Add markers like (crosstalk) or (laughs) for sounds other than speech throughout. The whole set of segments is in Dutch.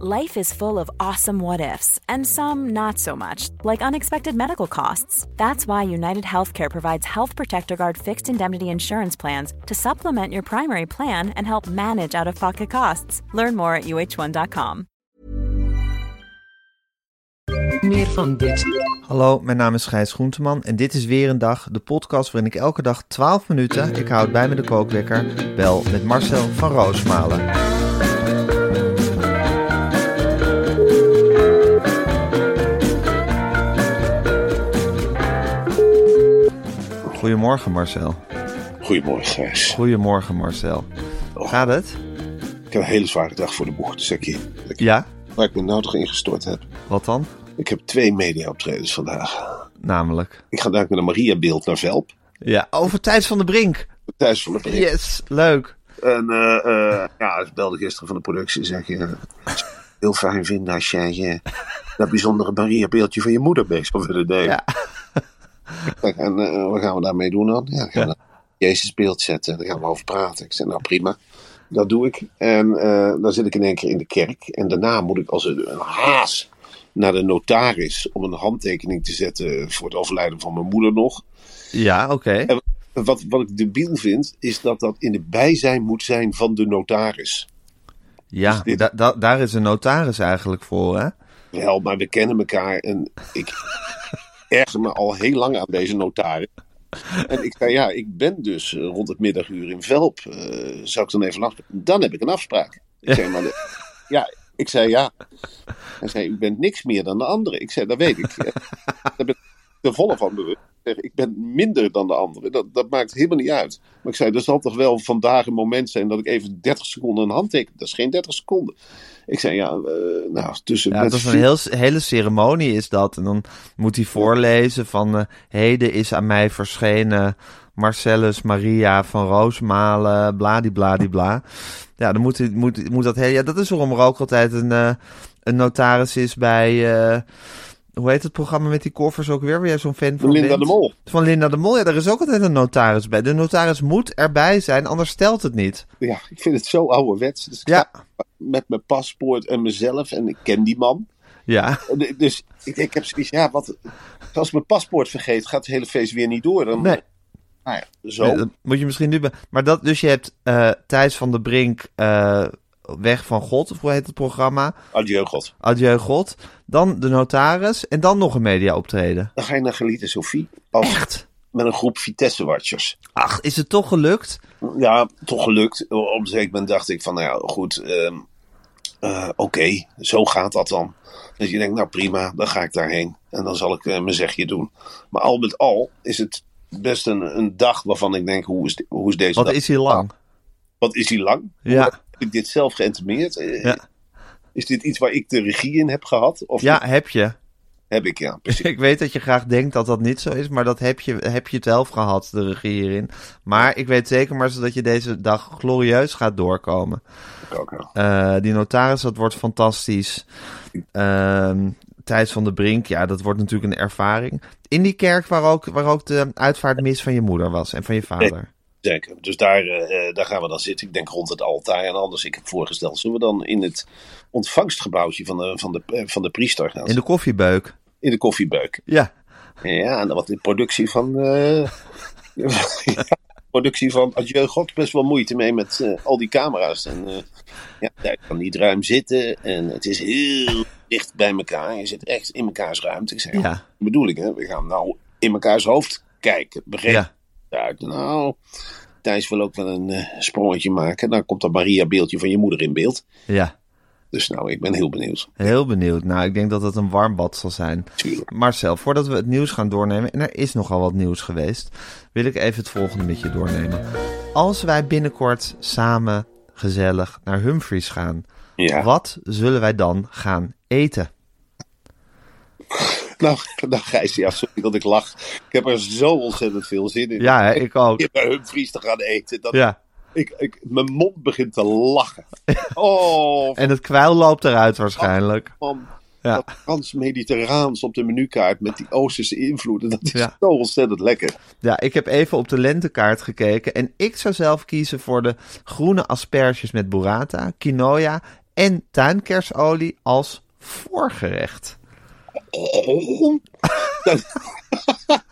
Life is full of awesome what ifs, and some not so much, like unexpected medical costs. That's why United Healthcare provides Health Protector Guard fixed indemnity insurance plans to supplement your primary plan and help manage out of pocket costs. Learn more at uh1.com. Meer van dit. Hallo, mijn naam is Gijs Groenteman en dit is weer een dag, de podcast waarin ik elke dag 12 minuten, ik houd bij me de kookwekker, bel met Marcel van Roosmalen. Goedemorgen Marcel. Goedemorgen, Gijs. Goedemorgen Marcel. Gaat het? Ik heb een hele zware dag voor de boeg, zeg ik je. Ja? Waar ik me nou toch ingestort heb. Wat dan? Ik heb twee media-optredens vandaag. Namelijk. Ik ga daar met een Maria-beeld naar Velp. Ja, over Thijs van de Brink. Thuis van de Brink. Yes, leuk. En eh, eh, ja, ik belde gisteren van de productie. Zeg je, eh, heel fijn vinden als jij dat bijzondere Maria-beeldje van je moeder mee zou willen nemen. Ja. Zeg, En eh, wat gaan we daarmee doen dan? Ja, dan gaan we. Jezus beeld zetten. Daar gaan we over praten. Ik zei, nou prima. Dat doe ik. En eh, dan zit ik in één keer in de kerk. En daarna moet ik als een, een haas naar de notaris om een handtekening te zetten voor het overlijden van mijn moeder nog. Ja, oké. Wat, wat ik debiel vind, is dat dat in het bijzijn moet zijn van de notaris. Ja, dit- da- da- daar is een notaris eigenlijk voor, hè? Wel, maar we kennen elkaar en ik erger me al heel lang aan deze notaris. En ik zei, ja, ik ben dus eh, rond het middaguur in Velp. Eh, zou ik dan even afspreken? Dan heb ik een afspraak. Ik zei, maar de- (laughs) ja, ik zei ja. Hij zei, u bent niks meer dan de andere. Ik zei, dat weet ik. (laughs) Eh, Daar ben ik de volle van bewust. Ik zeg, Ik ben minder dan de andere. Dat, dat maakt helemaal niet uit. Maar ik zei, er zal toch wel vandaag een moment zijn dat ik even 30 seconden een handteken. Dat is geen 30 seconden. Ik zei, ja, eh, nou, tussen... Ja, dat is een heel, hele ceremonie is dat. En dan moet hij voorlezen van... eh, heden is aan mij verschenen Marcellus Maria van Roosmalen, bladibladibla. Ja, dan moet, hij- moet, moet dat heel... Ja, dat is waarom er ook altijd een, eh, een notaris is bij... hoe heet het programma met die koffers ook weer? Waar jij zo'n fan van Linda bent? de Mol. Van Linda de Mol, ja, daar is ook altijd een notaris bij. De notaris moet erbij zijn, anders stelt het niet. Ja, ik vind het zo ouderwets. Dus ik Ja, met mijn paspoort en mezelf en ik ken die man. ja. En Dus ik, ik heb zoiets, ja, wat, als ik mijn paspoort vergeet, gaat het hele feest weer niet door. Dan, Nee. Nou ja, zo. Nee, dat moet je misschien nu... Maar dat, dus je hebt eh Thijs van der Brink eh, Weg van God, of hoe heet het programma? Adieu, God. Adieu God. Dan de notaris en dan nog een media optreden. Dan ga je naar Geliete Sophie. Als, Echt? met een groep Vitesse-watchers. Ach, is het toch gelukt? Ja, toch gelukt. Op een zeker moment dacht ik van, nou ja, goed. ehm, eh, Oké, zo gaat dat dan. Dus je denkt, nou prima, dan ga ik daarheen. En dan zal ik eh, mijn zegje doen. Maar al met al is het best een, een dag waarvan ik denk, hoe is, de- hoe is deze Wat dag? is hij lang? Wat is hij lang? Ja. Heb ik dit zelf geïntemeerd? Eh, Ja. Is dit iets waar ik de regie in heb gehad? Of Ja, heb je. heb ik, ja. (laughs) Precies. Ik weet dat je graag denkt dat dat niet zo is, maar dat heb je, heb je zelf gehad, de regie hierin. Maar ik weet zeker maar dat je deze dag glorieus gaat doorkomen. Ik ook, ja. Eh, die notaris, dat wordt fantastisch. Thijs van de Brink, ja, dat wordt natuurlijk een ervaring. In die kerk waar ook, waar ook de uitvaartmis van je moeder was en van je vader. Zeker. Dus daar, eh, eh, daar gaan we dan zitten. Ik denk rond het altaar. En anders, ik heb voorgesteld, zullen we dan in het ontvangstgebouwtje van de, van de, eh, van de priester gaan In de koffiebeuk. In de koffiebeuk. Ja, Ja, en dan wat de productie van... (laughs) (laughs) ja, productie van Adieu God best wel moeite mee met al die camera's. En ja, daar kan niet ruim zitten. En het is heel dicht bij elkaar. Je zit echt in mekaars ruimte. Ik zeg, Ja. bedoel ik, hè? We gaan nou in mekaars hoofd kijken. Begreep ja. Uit. Nou, Thijs wil ook wel een eh, sprongetje maken. Dan komt dat Maria-beeldje van je moeder in beeld. ja. Dus nou, ik ben heel benieuwd. Heel benieuwd. Nou, ik denk dat het een warm bad zal zijn. Tuurlijk. Marcel, voordat we het nieuws gaan doornemen, en er is nogal wat nieuws geweest, wil ik even het volgende met je doornemen. Als wij binnenkort samen gezellig naar Humphries gaan, Ja. Wat zullen wij dan gaan eten? (laughs) Nou, (laughs) nou Gijs, ja, sorry dat ik lach. Ik heb er zo ontzettend veel zin in. Ja, hè, ik (laughs) ook. Om bij Humphries te gaan eten. Dat Ja. ik, ik, mijn mond begint te lachen. Oh, (laughs) En het kwijl loopt eruit waarschijnlijk. man. Ja. Dat Frans-Mediterraans op de menukaart met die Oosterse invloeden. Dat is Ja. zo ontzettend lekker. Ja, ik heb even op de lentekaart gekeken. En ik zou zelf kiezen voor de groene asperges met burrata, quinoa en tuinkersolie als voorgerecht. Oh. (laughs)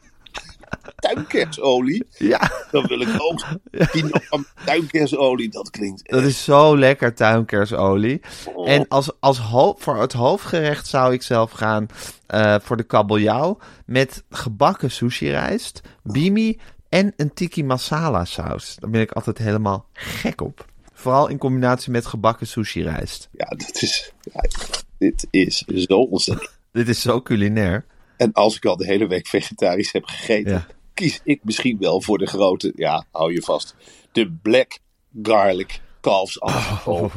Tuinkersolie. Ja, Dan wil ik ook quinoa met tuinkersolie. Dat klinkt dat is zo lekker tuinkersolie. Oh. En als, als voor het hoofdgerecht zou ik zelf gaan eh, voor de kabeljauw met gebakken sushi-rijst, bimi en een tiki masala saus. Daar ben ik altijd helemaal gek op. Vooral in combinatie met gebakken sushi-rijst. Ja, dat is, ja, dit is zo ontzettend. Dit is zo culinair. En als ik al de hele week vegetarisch heb gegeten, Ja. kies ik misschien wel voor de grote, ja, hou je vast, de black garlic kalfsafval.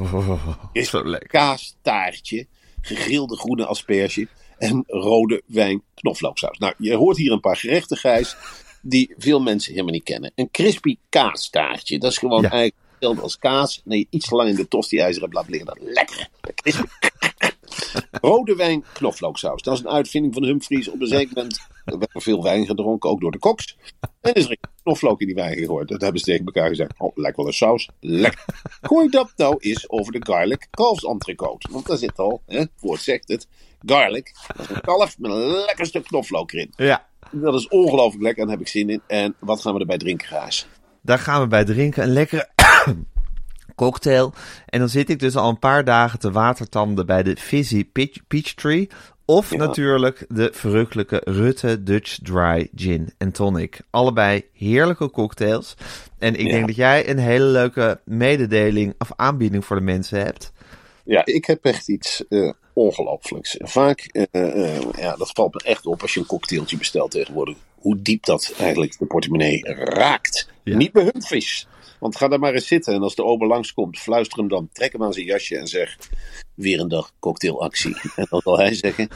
is zo lekker. kaastaartje, gegrilde groene asperge en rode wijn knoflooksaus. Nou, je hoort hier een paar gerechten, Gijs, die veel mensen helemaal niet kennen. Een crispy kaastaartje, dat is gewoon Ja. eigenlijk hetzelfde als kaas. Nee, iets te lang in de tosti-ijzer hebt laten liggen. Dan lekker. Crispy. Rode wijn knoflooksaus. Dat is een uitvinding van Humphries. Op een zeker moment er werd er veel wijn gedronken, ook door de koks. En is er knoflook in die wijn gegooid. Dat hebben ze tegen elkaar gezegd. Oh, lijkt wel een saus. Lekker. Gooi dat nou eens over de garlic kalfsentrecôte. Want daar zit al, hè, het woord zegt het, garlic. Dat is een kalf met een lekker stuk knoflook erin. Ja, Dat is ongelooflijk lekker en daar heb ik zin in. En wat gaan we erbij drinken, Gaas? daar gaan we bij drinken. Een lekkere cocktail. En dan zit ik dus al een paar dagen te watertanden bij de Fizzy Peach, Tree. Of natuurlijk de verrukkelijke Rutte Dutch Dry Gin en Tonic. Allebei heerlijke cocktails. En ik Ja. denk dat jij een hele leuke mededeling of aanbieding voor de mensen hebt. Ja, ik heb echt iets eh ongelooflijks. Vaak, eh, eh, ja, dat valt me echt op als je een cocktailtje bestelt tegenwoordig. Hoe diep dat eigenlijk de portemonnee raakt. Ja. Niet bij Humphries. Want ga daar maar eens zitten en als de ober langskomt, fluister hem dan, trek hem aan zijn jasje en zeg: Weer een dag cocktailactie. (laughs) En dan zal hij zeggen: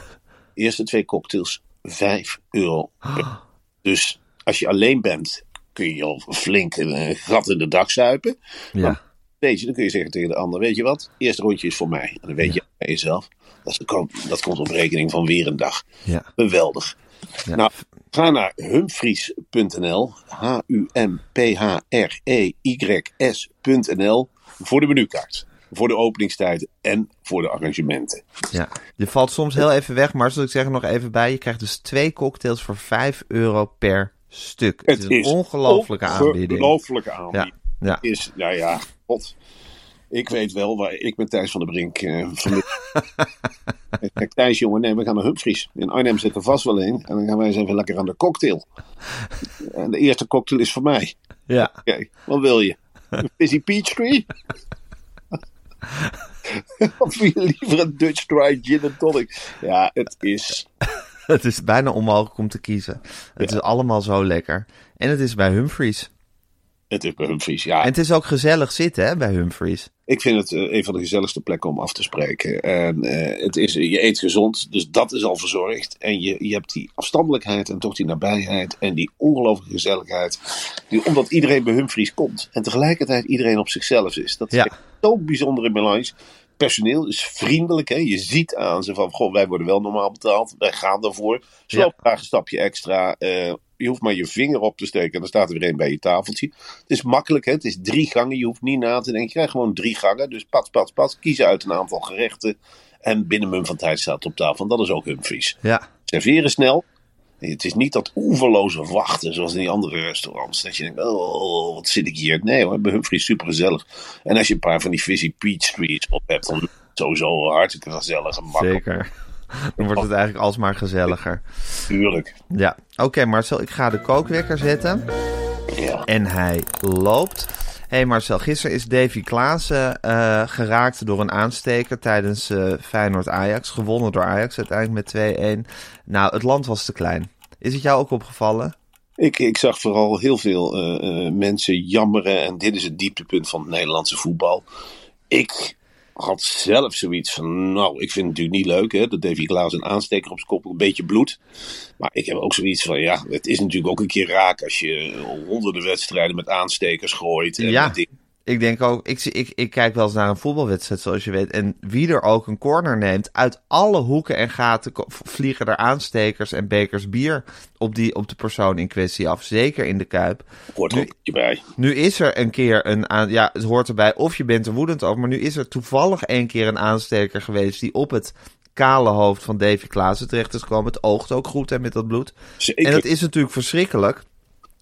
Eerste twee cocktails, 5 euro. (gasps) Dus als je alleen bent, kun je al flink een gat in de dak zuipen. Ja, Weet je, dan kun je zeggen tegen de ander, weet je wat, eerste rondje is voor mij. En dan weet je bij jezelf, dat, is- dat komt op rekening van weer een dag. ja. Geweldig. Ja. Nou, ga naar humphries.nl, H-U-M-P-H-R-E-Y-S.nl, voor de menukaart. Voor de openingstijden en voor de arrangementen. Ja, je valt soms heel even weg, maar zoals ik zeg er nog even bij. Je krijgt dus twee cocktails voor 5 euro per stuk. Het, is een ongelofelijke aanbieding. Ongelofelijke Ja, aanbieding. ja. Is, nou ja, god. Ik weet wel waar ik met Thijs van der Brink eh, van de... (laughs) Kijk, Thijs, jongen, nee, we gaan naar Humphries. In Arnhem zit er vast wel een. En dan gaan wij eens even lekker aan de cocktail. En de eerste cocktail is voor mij. ja. Oké, wat wil je? Een Fizzy Peach Tree? (laughs) of wil je liever een Dutch Dry Gin and Tonic? Ja, het is... (laughs) Het is bijna onmogelijk om te kiezen. Het is allemaal zo lekker. En het is bij Humphries. Het is bij Humphries, ja. En het is ook gezellig zitten hè, bij Humphries. Ik vind het eh, een van de gezelligste plekken om af te spreken. En eh, het is, je eet gezond, dus dat is al verzorgd. En je, je hebt die afstandelijkheid en toch die nabijheid en die ongelooflijke gezelligheid. Die, omdat iedereen bij Humphries komt. En tegelijkertijd iedereen op zichzelf is. Dat is Ja. echt zo'n bijzondere balans. Personeel is vriendelijk. Hè? Je ziet aan ze van, goh, wij worden wel normaal betaald. Wij gaan daarvoor. Ze Ja. graag een stapje extra. Eh, je hoeft maar je vinger op te steken en dan staat er weer een bij je tafeltje. Het is makkelijk, hè? het is drie gangen. Je hoeft niet na te denken. Je krijgt gewoon drie gangen. Dus pats, pats, pats. Kiezen uit een aantal gerechten. En binnen mum van tijd staat het op tafel. En dat is ook Humphries. Ja, Serveren snel. Het is niet dat oeverloze wachten zoals in die andere restaurants. Dat je denkt, oh, wat zit ik hier? Nee hoor, bij Humphries super gezellig. En als je een paar van die Fizzy Peach Streets op hebt, dan sowieso hartstikke gezellig en makkelijk. zeker. Dan wordt het eigenlijk alsmaar gezelliger. Tuurlijk. Ja, oké Marcel, ik ga de kookwekker zetten. Ja. En hij loopt. Hé hey Marcel, gisteren is Davy Klaassen eh, geraakt door een aansteker tijdens eh Feyenoord-Ajax. Gewonnen door Ajax uiteindelijk met 2-1. Nou, het land was te klein. Is het jou ook opgevallen? Ik, ik zag vooral heel veel eh, mensen jammeren. En dit is het dieptepunt van het Nederlandse voetbal. Ik had zelf zoiets van, nou, ik vind het natuurlijk niet leuk, hè, dat Davy Klaas een aansteker op zijn kop, een beetje bloed. Maar ik heb ook zoiets van, ja, het is natuurlijk ook een keer raak als je honderden wedstrijden met aanstekers gooit. En Ja. dingen. Ik denk ook, ik, zie- ik, ik kijk wel eens naar een voetbalwedstrijd, zoals je weet. En wie er ook een corner neemt, uit alle hoeken en gaten vliegen er aanstekers en bekers bier op, die, op de persoon in kwestie af. Zeker in de kuip. Hoort ook bij. Nu is er een keer een aan, ja, het hoort erbij of je bent er woedend over, maar nu is er toevallig een keer een aansteker geweest die op het kale hoofd van Davy Klaassen terecht is gekomen. Het oogt ook goed hè, met dat bloed. Zeker. En dat is natuurlijk verschrikkelijk.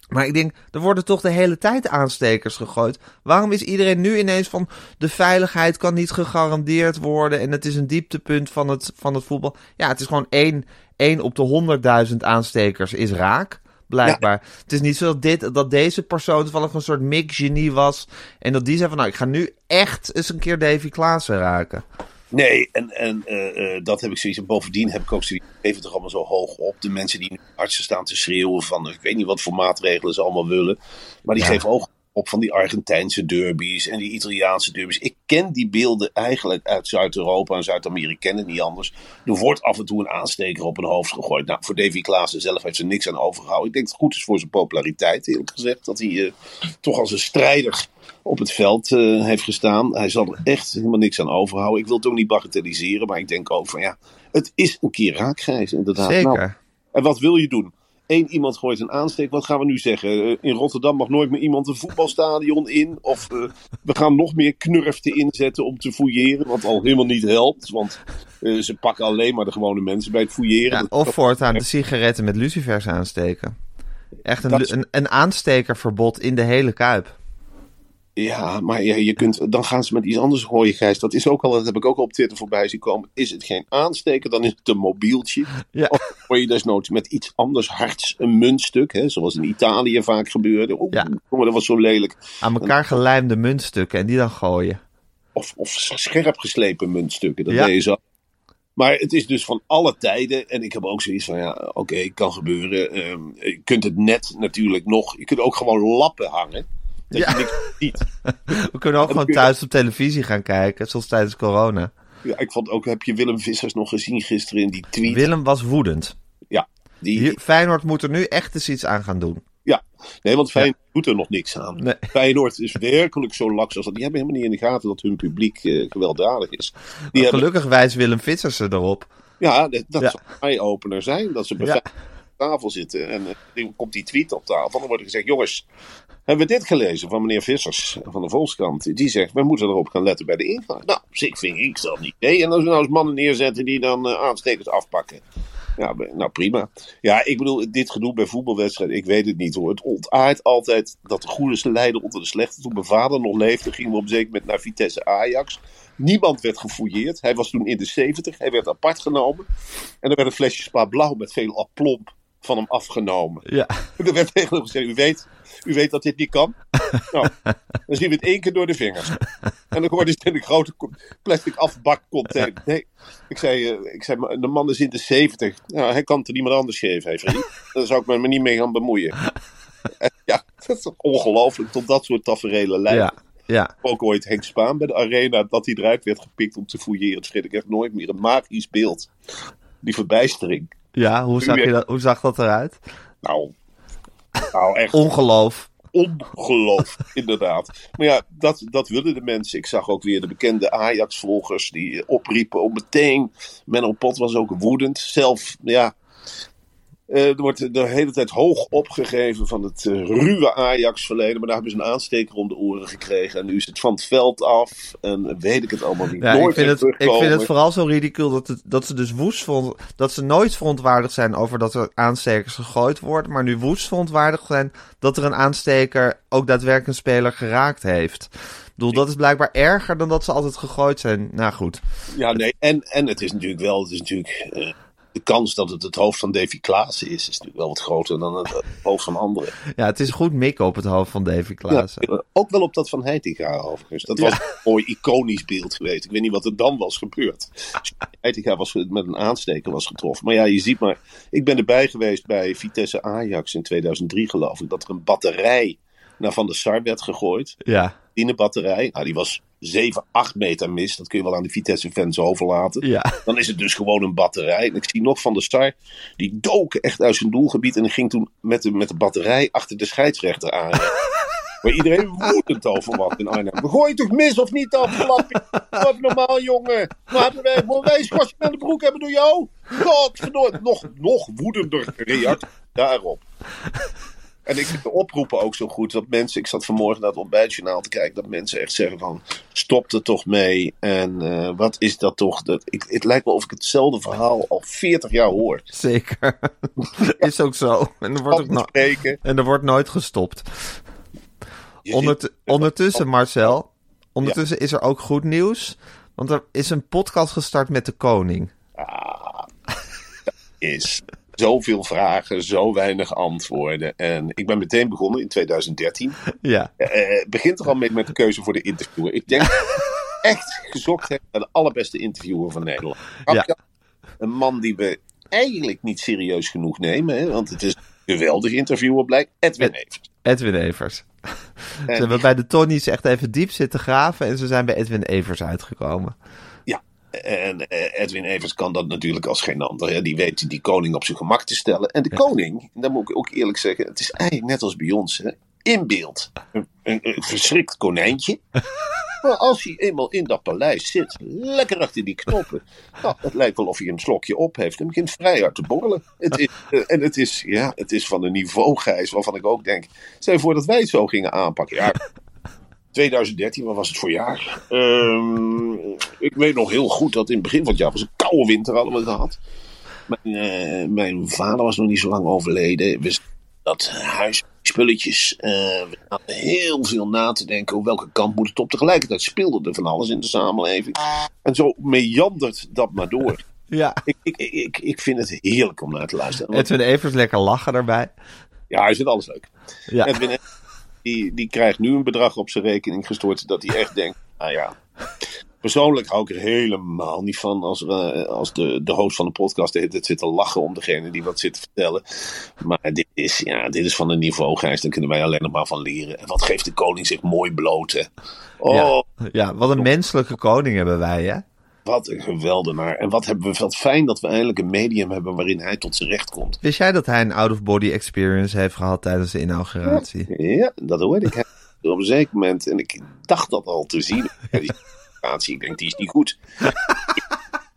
Maar ik denk, er worden toch de hele tijd aanstekers gegooid. Waarom is iedereen nu ineens van de veiligheid kan niet gegarandeerd worden en het is een dieptepunt van het, van het voetbal? Ja, het is gewoon één, één op de honderdduizend aanstekers is raak. Blijkbaar. Het is niet zo dat, dit, dat deze persoon toevallig een soort mix-genie was. En dat die zei van, nou, ik ga nu echt eens een keer Davy Klaassen raken. Nee, en, en eh, eh, dat heb ik zoiets. En bovendien heb ik ook zoiets. Geef het toch allemaal zo hoog op. De mensen die nu artsen staan te schreeuwen van. Ik weet niet wat voor maatregelen ze allemaal willen. Maar die Ja. geven ook op van die Argentijnse derbies en die Italiaanse derbies. Ik ken die beelden eigenlijk uit Zuid-Europa en Zuid-Amerika. Het niet anders. Er wordt af en toe een aansteker op een hoofd gegooid. Nou, voor Davy Klaassen zelf heeft ze niks aan overgehouden. Ik denk dat het goed is voor zijn populariteit, eerlijk gezegd. Dat hij eh, toch als een strijder op het veld eh, heeft gestaan. Hij zal er echt helemaal niks aan overhouden. Ik wil het ook niet bagatelliseren, maar ik denk ook van ja, het is een keer raakgrijs inderdaad. Zeker. Nou, en wat wil je doen? Eén iemand gooit een aansteek. Wat gaan we nu zeggen? Eh, in Rotterdam mag nooit meer iemand een voetbalstadion in. Of eh, we gaan nog meer knurften inzetten om te fouilleren. Wat al helemaal niet helpt. Want ze pakken alleen maar de gewone mensen bij het fouilleren. Ja, of voortaan de sigaretten met lucifers aansteken. Echt een, is- een, een aanstekerverbod in de hele kuip. Ja, maar je, je kunt, dan gaan ze met iets anders gooien, Gijs. Dat is ook al, dat heb ik ook al op Twitter voorbij zien komen. Is het geen aansteker, dan is het een mobieltje. Ja. Of gooi je desnoods met iets anders hards een muntstuk, hè, zoals in Italië vaak gebeurde. Ja. jongen, dat was zo lelijk. Aan elkaar gelijmde muntstukken en die dan gooien. Of, of scherp geslepen muntstukken, dat Ja. deed je zo. Maar het is dus van alle tijden. En ik heb ook zoiets van, ja, oké, kan gebeuren. Ehm, je kunt het net natuurlijk nog... Je kunt ook gewoon lappen hangen. Dat Ja. je niks ziet. (laughs) We kunnen ook En gewoon kun je- thuis op televisie gaan kijken, zoals tijdens corona. Ja, ik vond ook, heb je Willem Vissers nog gezien gisteren in die tweet? Willem was woedend. Ja, die, Hier, Feyenoord moet er nu echt eens iets aan gaan doen. ja. nee, want Feyenoord doet er nog niks aan. Nee. Feyenoord is werkelijk zo laks als dat. Die hebben helemaal niet in de gaten dat hun publiek eh, gewelddadig is. Die hebben, Gelukkig wijst Willem Vissers erop. ja, dat, dat Ja. zou een eye-opener zijn. Dat ze aan tafel zitten. En eh, dan komt die tweet op tafel. Dan wordt er gezegd, jongens, hebben we dit gelezen van meneer Vissers van de Volkskrant? Die zegt, we moeten erop gaan letten bij de ingang. Nou, op zich vind ik dat niet. Nee, en als we nou eens mannen neerzetten die dan eh, aanstekers afpakken. Ja, nou prima. Ja, ik bedoel, dit gedoe bij voetbalwedstrijden, ik weet het niet hoor. Het ontaart altijd dat de goede lijden onder de slechte. Toen mijn vader nog leefde, gingen we op zeker moment naar Vitesse Ajax. Niemand werd gefouilleerd. Hij was toen in de 70. Hij werd apart genomen. En er werd een flesje spa blauw met veel aplomb van hem afgenomen. Ja. (laughs) Er werd tegen hem gezegd, u weet, u weet dat dit niet kan. Nou, dan zien we het één keer door de vingers. En dan hoorde ze in een grote plastic afbakcontainer. Nee, ik zei, eh, ik zei, de man is in de 70. Nou, hij kan het er niemand anders geven, hè, vriend. Daar zou ik me niet mee gaan bemoeien. En ja, dat is ongelooflijk tot dat soort tafereelen leiden. Ja. Ja. Ook ooit Henk Spaan bij de arena, dat hij eruit werd gepikt om te fouilleren. Dat vergeet ik echt nooit meer. Een magisch beeld. Die verbijstering. Ja, hoe zag, je dat, hoe zag dat eruit? Nou, nou echt Ongeloof. ongelooflijk, (laughs) inderdaad. Maar ja, dat, dat willen de mensen. Ik zag ook weer de bekende Ajax-volgers die opriepen om meteen. Menno Pot was ook woedend. Zelf, ja. Eh, er wordt de hele tijd hoog opgegeven van het eh, ruwe Ajax-verleden. Maar daar hebben ze een aansteker om de oren gekregen. En nu is het van het veld af. En weet ik het allemaal niet. Ja, Nooit ik, vind het, ik vind het vooral zo ridicuul dat, het, dat ze dus woest vond, dat ze nooit verontwaardigd zijn over dat er aanstekers gegooid worden, maar nu woest verontwaardigd zijn dat er een aansteker ook daadwerkelijk een speler geraakt heeft. Ik bedoel, dat is blijkbaar erger dan dat ze altijd gegooid zijn. Nou goed. Ja, nee. En, en het is natuurlijk wel, het is natuurlijk, eh, de kans dat het het hoofd van Davy Klaassen is, is natuurlijk wel wat groter dan het hoofd van anderen. Ja, het is goed mikken op het hoofd van Davy Klaassen. Ja, ook wel op dat van Heitinga overigens. Dat was een mooi iconisch beeld geweest. Ik weet niet wat er dan was gebeurd. Heitinga was met een aansteker was getroffen. Maar ja, je ziet maar. Ik ben erbij geweest bij Vitesse Ajax in 2003 geloof ik. Dat er een batterij naar Van der Sar werd gegooid. Ja. In een batterij. Nou, die was 7, 8 meter mist. Dat kun je wel aan de Vitesse-fans overlaten. Ja. Dan is het dus gewoon een batterij. En ik zie nog van de Sar, die dook echt uit zijn doelgebied. En die ging toen met de, met de batterij achter de scheidsrechter aan. (laughs) Waar iedereen woedend over was in Arnhem. We gooien toch mis of niet dan, flappie? Wat normaal, jongen. Maar hebben wij, schorsen aan de broek hebben door jou? Godverdomme. Nog, nog woedender reactie daarop. En ik vind de oproepen ook zo goed. Dat mensen, ik zat vanmorgen naar het ontbijtjournaal te kijken. Dat mensen echt zeggen van, stop er toch mee. En eh, wat is dat toch? Dat, ik, het lijkt wel of ik hetzelfde verhaal al 40 jaar hoor. Zeker. (laughs) Is ook zo. En er wordt, ook no- en er wordt nooit gestopt. Ondert- ondertussen, Marcel, ondertussen is er ook goed nieuws. Want er is een podcast gestart met de koning. is zoveel vragen, zo weinig antwoorden. En ik ben meteen begonnen in 2013. Ja, Eh, het begint er al mee met de keuze voor de interviewer. Ik denk echt gezocht heb naar de allerbeste interviewer van Nederland. Ja. Een man die we eigenlijk niet serieus genoeg nemen. Hè, want het is een geweldig interviewer blijkt. Edwin Evers. Edwin Evers. Ze En hebben bij de Tonnies echt even diep zitten graven en ze zijn bij Edwin Evers uitgekomen. En eh, Edwin Evers kan dat natuurlijk als geen ander. Hè. Die weet die koning op zijn gemak te stellen. En de koning, dat moet ik ook eerlijk zeggen, het is eigenlijk net als bij ons. Hè. In beeld. Een, een, een verschrikt konijntje. (laughs) Maar als hij eenmaal in dat paleis zit, lekker achter die knoppen. Nou, het lijkt wel of hij een slokje op heeft en begint vrij uit te borrelen. Het is, (laughs) eh, en het is, ja, het is van een niveau, Gijs, waarvan ik ook denk. Stel je voor dat wij het zo gingen aanpakken. Ja, 2013, wat was het voor jaar? Ehm, ik weet nog heel goed dat in het begin van het jaar was een koude winter hadden we gehad. Mijn, eh, mijn vader was nog niet zo lang overleden. We dat huisspulletjes. eh we hadden heel veel na te denken op welke kant moet het op. Tegelijkertijd speelde er van alles in de samenleving. En zo meandert dat maar door. (laughs) Ja, Ik, ik, ik, ik vind het heerlijk om naar te luisteren. Edwin Evers lekker lachen daarbij. ja, hij vindt alles leuk. Ja, Edwin, die, die krijgt nu een bedrag op zijn rekening gestort dat hij echt denkt, (laughs) nou ja. Persoonlijk hou ik er helemaal niet van als, als de, de host van de podcast zit te lachen om degene die wat zit te vertellen. Maar dit is, ja, dit is van een niveau, Gijs, daar kunnen wij alleen nog maar van leren. En wat geeft de koning zich mooi bloot, hè? Oh, ja. ja, wat een menselijke koning hebben wij, hè? Wat een geweldenaar. En wat hebben we wat fijn dat we eindelijk een medium hebben waarin hij tot zijn recht komt. Wist jij dat hij een out-of-body experience heeft gehad tijdens de inauguratie? Ja, dat hoorde ik. Op een zeker moment, en ik dacht dat al te zien. Die situatie, ik denk, die is niet goed.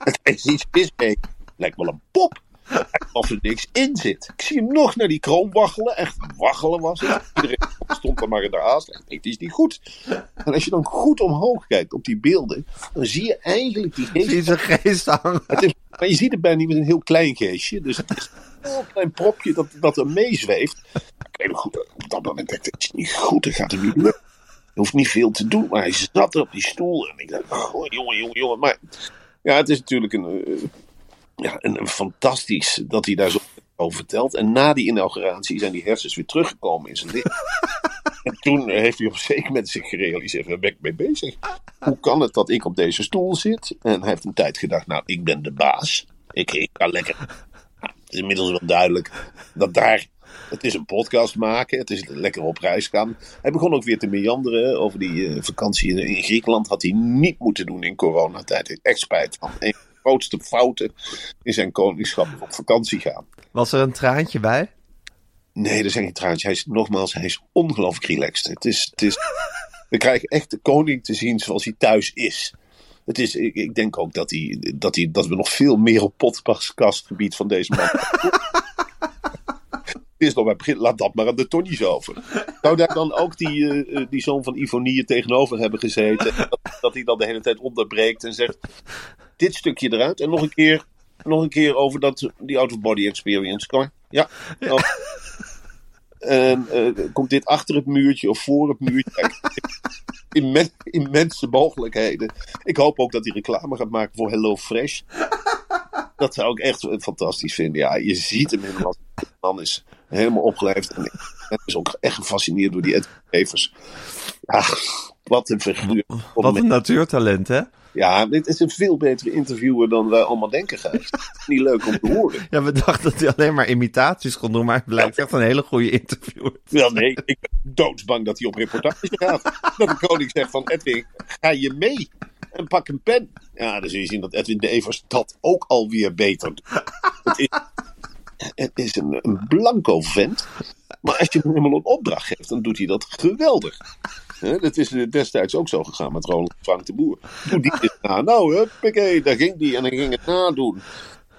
Er is iets mis mee. Lijkt wel een pop. (laughs) Alsof er niks in zit. Ik zie hem nog naar die kroon waggelen. Echt waggelen was het. Iedereen stond er maar in de haast. Ik denk, die is niet goed. En als je dan goed omhoog kijkt op die beelden, dan zie je eigenlijk die geest Zie zijn geest hangen? het is, maar je ziet het bijna niet met een heel klein geestje. Dus het is een heel klein propje dat, dat er meezweeft. Ik weet nog goed, op dat moment dacht ik, het is niet goed, dat gaat hem niet lukken. Je hoeft niet veel te doen, maar hij zat er op die stoel. En ik dacht, oh, jongen, jongen, jongen. Maar ja, het is natuurlijk een, eh, ja, een fantastisch dat hij daar zo over vertelt. En na die inauguratie zijn die hersens weer teruggekomen in zijn lichaam. (laughs) En toen heeft hij op een zeker moment zich gerealiseerd, waar ben ik mee bezig? Hoe kan het dat ik op deze stoel zit? En hij heeft een tijd gedacht, nou, ik ben de baas. Ik, ik ga lekker. Nou, het is inmiddels wel duidelijk dat daar... Het is een podcast maken, het is lekker op reis gaan. Hij begon ook weer te meanderen over die eh, vakantie in, in Griekenland. Had hij niet moeten doen in coronatijd. Echt spijt van. Grootste fouten in zijn koningschap op vakantie gaan. Was er een traantje bij? Nee, dat is geen traantje. Hij is, nogmaals, hij is ongelooflijk relaxed. Het is, het is, we krijgen echt de koning te zien zoals hij thuis is. Het is ik, ik denk ook dat, hij, dat, hij, dat we nog veel meer op podcastgebied van deze man. (laughs) Het is nog bij begin, laat dat maar aan de Tonnies over. Zou daar dan ook die, eh, eh, die zoon van Ivonie tegenover hebben gezeten? Dat, dat hij dan de hele tijd onderbreekt en zegt: Dit stukje eruit en nog een keer, nog een keer over dat, die out-of-body experience. Ja. Oh. En eh, komt dit achter het muurtje of voor het muurtje? (laughs) Immen, immense mogelijkheden. Ik hoop ook dat hij reclame gaat maken voor Hello Fresh. Dat zou ik echt fantastisch vinden. Ja, je ziet hem helemaal. De man is helemaal opgeleefd. En dus ook echt gefascineerd door die Edwin Evers. Ja, wat een figuur. Wat een natuurtalent, hè? Ja, dit is een veel betere interviewer dan wij allemaal denken, Gijs. (laughs) Niet leuk om te horen. Ja, we dachten dat hij alleen maar imitaties kon doen, maar hij blijkt echt een hele goede interviewer. Wel nee, ik ben doodsbang dat hij op reportage gaat. (laughs) Dat de koning zegt van Edwin, ga je mee? En pak een pen. Ja, dan zul je zien dat Edwin de Evers dat ook alweer beter doet. Het is, het is een, een blanco vent. Maar als je hem helemaal een opdracht geeft, dan doet hij dat geweldig. Dat is destijds ook zo gegaan met Roland Frank de Boer. Doe die eens na. Nou, huppakee, daar ging die en hij ging het nadoen.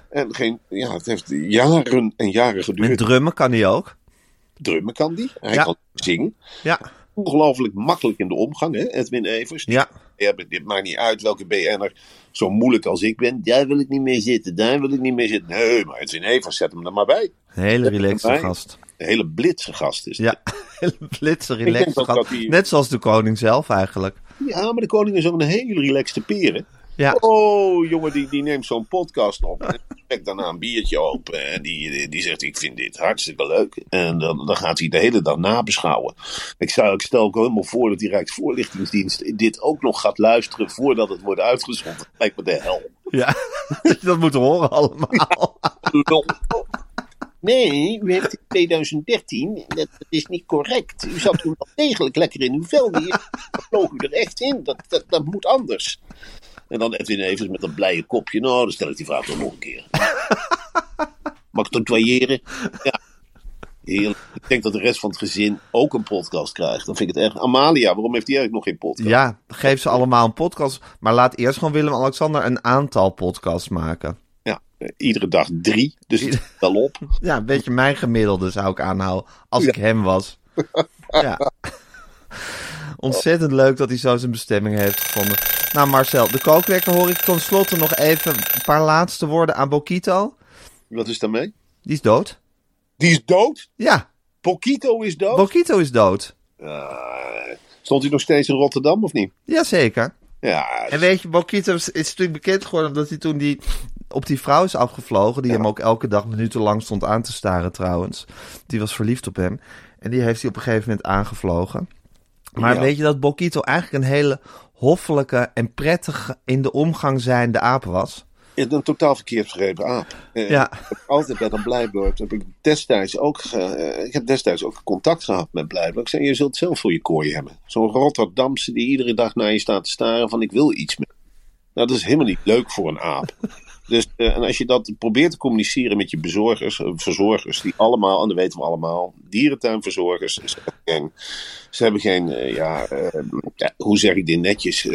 En geen, ja, het heeft jaren en jaren Met geduurd. drummen kan hij ook. Drummen kan die. Hij Ja. kan zingen. Ja, Ongelooflijk makkelijk in de omgang, hè, Edwin Evers. ja. Dit maakt niet uit welke BN'er zo moeilijk als ik ben. Daar wil ik niet mee zitten, daar wil ik niet mee zitten. Nee, maar Edwin Evers, zet hem er maar bij. Hele relaxte gast. Een hele blitse gast is. Ja, (laughs) hele blitse, relaxte gast. Net zoals de koning zelf eigenlijk. Ja, maar de koning is ook een hele relaxte peren. Ja, Oh, jongen, die, die neemt zo'n podcast op. En trekt daarna een biertje open. En die, die, zegt: Ik vind dit hartstikke leuk. En dan, dan gaat hij de hele dag nabeschouwen. Ik, zou, ik stel ook helemaal voor dat die Rijksvoorlichtingsdienst dit ook nog gaat luisteren voordat het wordt uitgezonden. Lijkt me de hel. ja. (laughs) dat je dat moet horen allemaal. Nee, u heeft in 2013, dat, is niet correct. U zat toen wel degelijk lekker in uw vel. Hier vloog u er echt in. Dat, dat, dat moet anders. En dan Edwin Evers met een blije kopje. Nou, dan stel ik die vraag toch nog een keer. (laughs) Mag ik? Ja. Heerlijk. Ik denk dat de rest van het gezin ook een podcast krijgt. Dan vind ik het erg. Amalia, waarom heeft die eigenlijk nog geen podcast? Ja, geef ze allemaal een podcast. Maar laat eerst gewoon Willem-Alexander een aantal podcasts maken. Eh, iedere dag drie. Dus het wel op. (laughs) Ja, een beetje mijn gemiddelde zou ik aanhouden. Als ik hem was. (laughs) Ja. Ontzettend leuk dat hij zo zijn bestemming heeft gevonden. Nou Marcel, de kookwekker hoor ik tenslotte nog even een paar laatste woorden aan Bokito. Wat is daarmee? Die is dood. Die is dood? Ja, Pokito is dood? Bokito is dood. Uh, stond hij nog steeds in Rotterdam of niet? Jazeker. Ja, En weet je, Bokito is, is natuurlijk bekend geworden omdat hij toen die, op die vrouw is afgevlogen. Die hem ook elke dag minutenlang stond aan te staren trouwens. Die was verliefd op hem. En die heeft hij op een gegeven moment aangevlogen. Maar Ja. weet je dat Bokito eigenlijk een hele hoffelijke en prettig in de omgang zijnde aap was? een totaal verkeerd begrepen aap. Eh, Ja. Ik heb altijd bij dat Blijburg, heb ik destijds ook, eh, ik heb destijds ook contact gehad met Blijburg. Ik zei, je zult zelf voor je kooi hebben. Zo'n Rotterdamse die iedere dag naar je staat te staren van ik wil iets met. Nou, dat is helemaal niet leuk voor een aap. Dus, eh, en als je dat probeert te communiceren met je bezorgers, eh, verzorgers, die allemaal, en dat weten we allemaal, dierentuinverzorgers, ze hebben geen, ze hebben geen eh, ja, ja, hoe zeg ik dit netjes,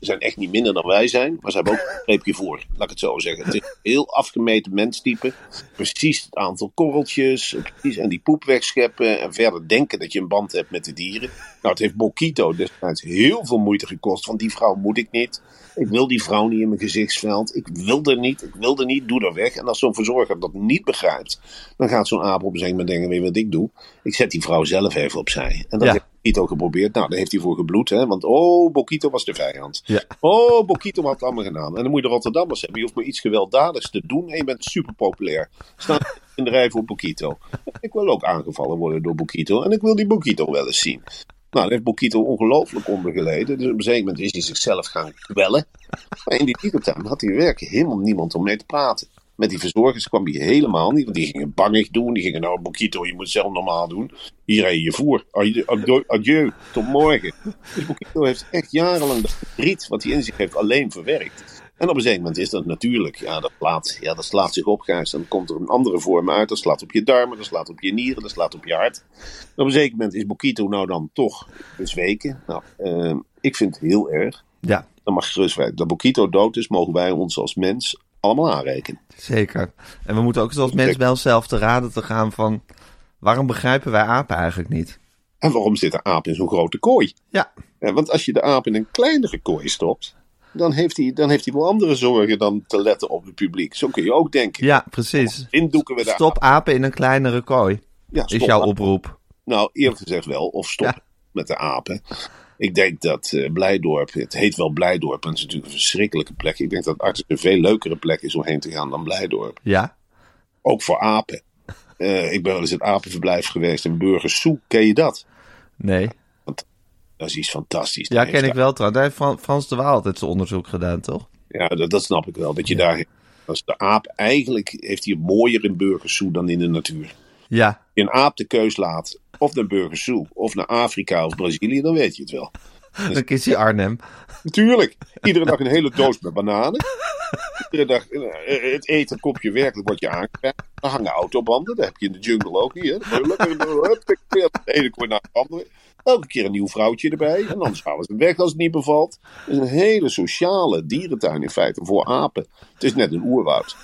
zijn echt niet minder dan wij zijn, maar ze hebben ook een streepje voor, laat ik het zo zeggen. Het is een heel afgemeten menstype. Precies het aantal korreltjes, precies, en die poep wegscheppen en verder denken dat je een band hebt met de dieren. Nou, het heeft Bokito destijds heel veel moeite gekost, want die vrouw moet ik niet. Ik wil die vrouw niet in mijn gezichtsveld. Ik wil er niet, ik wil er niet, doe er weg. En als zo'n verzorger dat niet begrijpt, dan gaat zo'n aap op een gegeven moment denken, weet je wat ik doe? Ik zet die vrouw zelf even opzij. En dat Ja. Bokito geprobeerd. Nou, daar heeft hij voor gebloed, hè. Want, oh, Bokito was de vijand. Ja. Oh, Bokito had het allemaal gedaan. En dan moet je de Rotterdammers hebben. Je hoeft maar iets gewelddadigs te doen en je bent super populair. Staan in de rij voor Bokito. Ik wil ook aangevallen worden door Bokito. En ik wil die Bokito wel eens zien. Nou, daar heeft Bokito ongelooflijk onder geleden. Dus op een gegeven moment is hij zichzelf gaan kwellen. Maar in die dierentuin had hij werkelijk helemaal niemand om mee te praten. Met die verzorgers kwam hij helemaal niet. Want die gingen bangig doen. Die gingen, nou, Bokito, je moet het zelf normaal doen. Hier rij je je voer. Adieu, adieu, tot morgen. Dus Bokito heeft echt jarenlang dat verdriet wat hij in zich heeft alleen verwerkt. En op een gegeven moment is dat natuurlijk, ja, dat slaat, ja, dat slaat zich op, Gijs. Dan komt er een andere vorm uit. Dat slaat op je darmen, dat slaat op je nieren, dat slaat op je hart. En op een zeker moment is Bokito nou dan toch bezweken. Nou, eh, ik vind het heel erg. Ja, Dan mag gerust. Dat Bokito dood is, mogen wij ons als mens allemaal aanrekenen. zeker. En we moeten ook zoals mensen bij onszelf te raden te gaan van... waarom begrijpen wij apen eigenlijk niet? En waarom zit de aap in zo'n grote kooi? Ja, want als je de aap in een kleinere kooi stopt, dan heeft, hij, dan heeft hij wel andere zorgen dan te letten op het publiek. Zo kun je ook denken. ja precies. Indoeken we de Stop apen in een kleinere kooi, Ja, is jouw oproep. Nou, eerlijk gezegd wel. Of stop Ja. met de apen. Ik denk dat eh, Blijdorp, het heet wel Blijdorp, en het is natuurlijk een verschrikkelijke plek. Ik denk dat Artis een veel leukere plek is om heen te gaan dan Blijdorp. Ja, Ook voor apen. Eh, ik ben wel eens in het apenverblijf geweest in Burgersoe. Ken je dat? nee. Dat is iets fantastisch. Ja, ken ik wel trouwens. Daar heeft Fran- Frans de Waal altijd zijn onderzoek gedaan, toch? Ja, dat, dat snap ik wel. Dat je daar, als de aap eigenlijk, heeft hij het mooier in Burgers Zoo dan in de natuur. Ja, Als je een aap de keus laat, of naar Burgers Zoo, of naar Afrika of Brazilië, dan weet je het wel. (laughs) dan kiest hij Arnhem. Natuurlijk, iedere dag een hele doos met bananen. Iedere dag eh, het eten kopje werkelijk wordt je aangereikt. Er hangen autobanden, dat heb je in de jungle ook niet. Hè? Dan je De ene naar de andere. Elke keer een nieuw vrouwtje erbij. En anders halen ze hem weg als het niet bevalt. Het is een hele sociale dierentuin in feite voor apen. Het is net een oerwoud.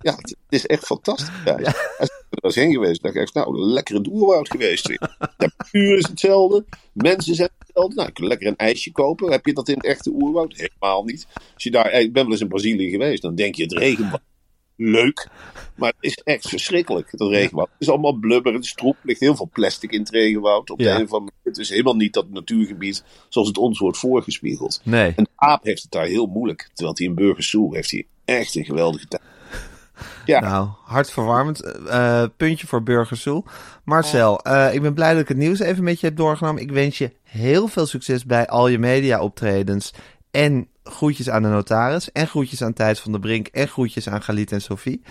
Ja, het is echt fantastisch. Ja. Ik er was heen geweest, dacht ik, nou, lekker in het oerwoud geweest. De temperatuur (laughs) is hetzelfde, mensen zijn hetzelfde. Nou, je kunt lekker een ijsje kopen. Heb je dat in het echte oerwoud? Helemaal niet. Als je daar, ik ben wel eens in Brazilië geweest, dan denk je het regenwoud. Leuk, maar het is echt verschrikkelijk, het regenwoud. Het is allemaal blubber, het is troep, er ligt heel veel plastic in het regenwoud. Op de Ja. een andere- het is helemaal niet dat natuurgebied zoals het ons wordt voorgespiegeld. Nee. En de aap heeft het daar heel moeilijk. Terwijl hij in Burgers Zoo heeft hij echt een geweldige tijd. Ja, Nou, hartverwarmend. Eh, puntje voor Burgersoel. Marcel, eh, ik ben blij dat ik het nieuws even met je heb doorgenomen. Ik wens je heel veel succes bij al je media optredens. En groetjes aan de notaris. En groetjes aan Thijs van der Brink. En groetjes aan Galit en Sophie.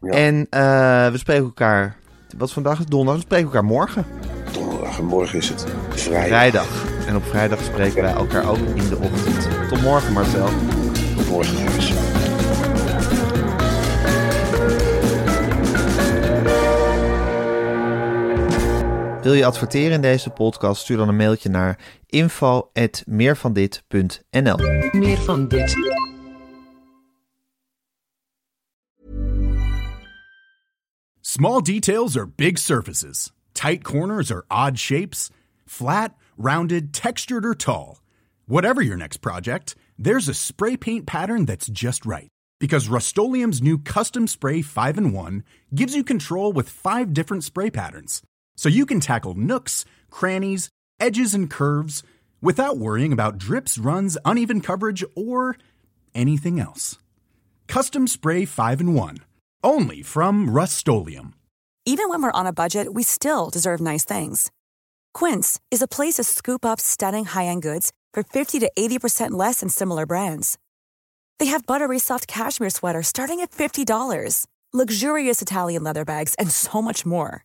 Ja. En eh, we spreken elkaar... Wat is vandaag? Donderdag. We spreken elkaar morgen. donderdag en morgen is het vrijdag. Vrijdag. En op vrijdag spreken wij elkaar ook in de ochtend. Tot morgen, Marcel. Tot morgen. Wil je adverteren in deze podcast? Stuur dan een mailtje naar info.meervandit.nl Meer van dit. Small details are big surfaces. Tight corners are odd shapes. Flat, rounded, textured, or tall. Whatever your next project, there's a spray paint pattern that's just right. Because Rust new Custom Spray 5 in 1 gives you control with five different spray patterns. So you can tackle nooks, crannies, edges, and curves without worrying about drips, runs, uneven coverage, or anything else. Custom Spray 5 in 1. Only from Rust Even when we're on a budget, we still deserve nice things. Quince is a place to scoop up stunning high-end goods for 50 to 80% less than similar brands. They have buttery soft cashmere sweaters starting at $50, luxurious Italian leather bags, and so much more.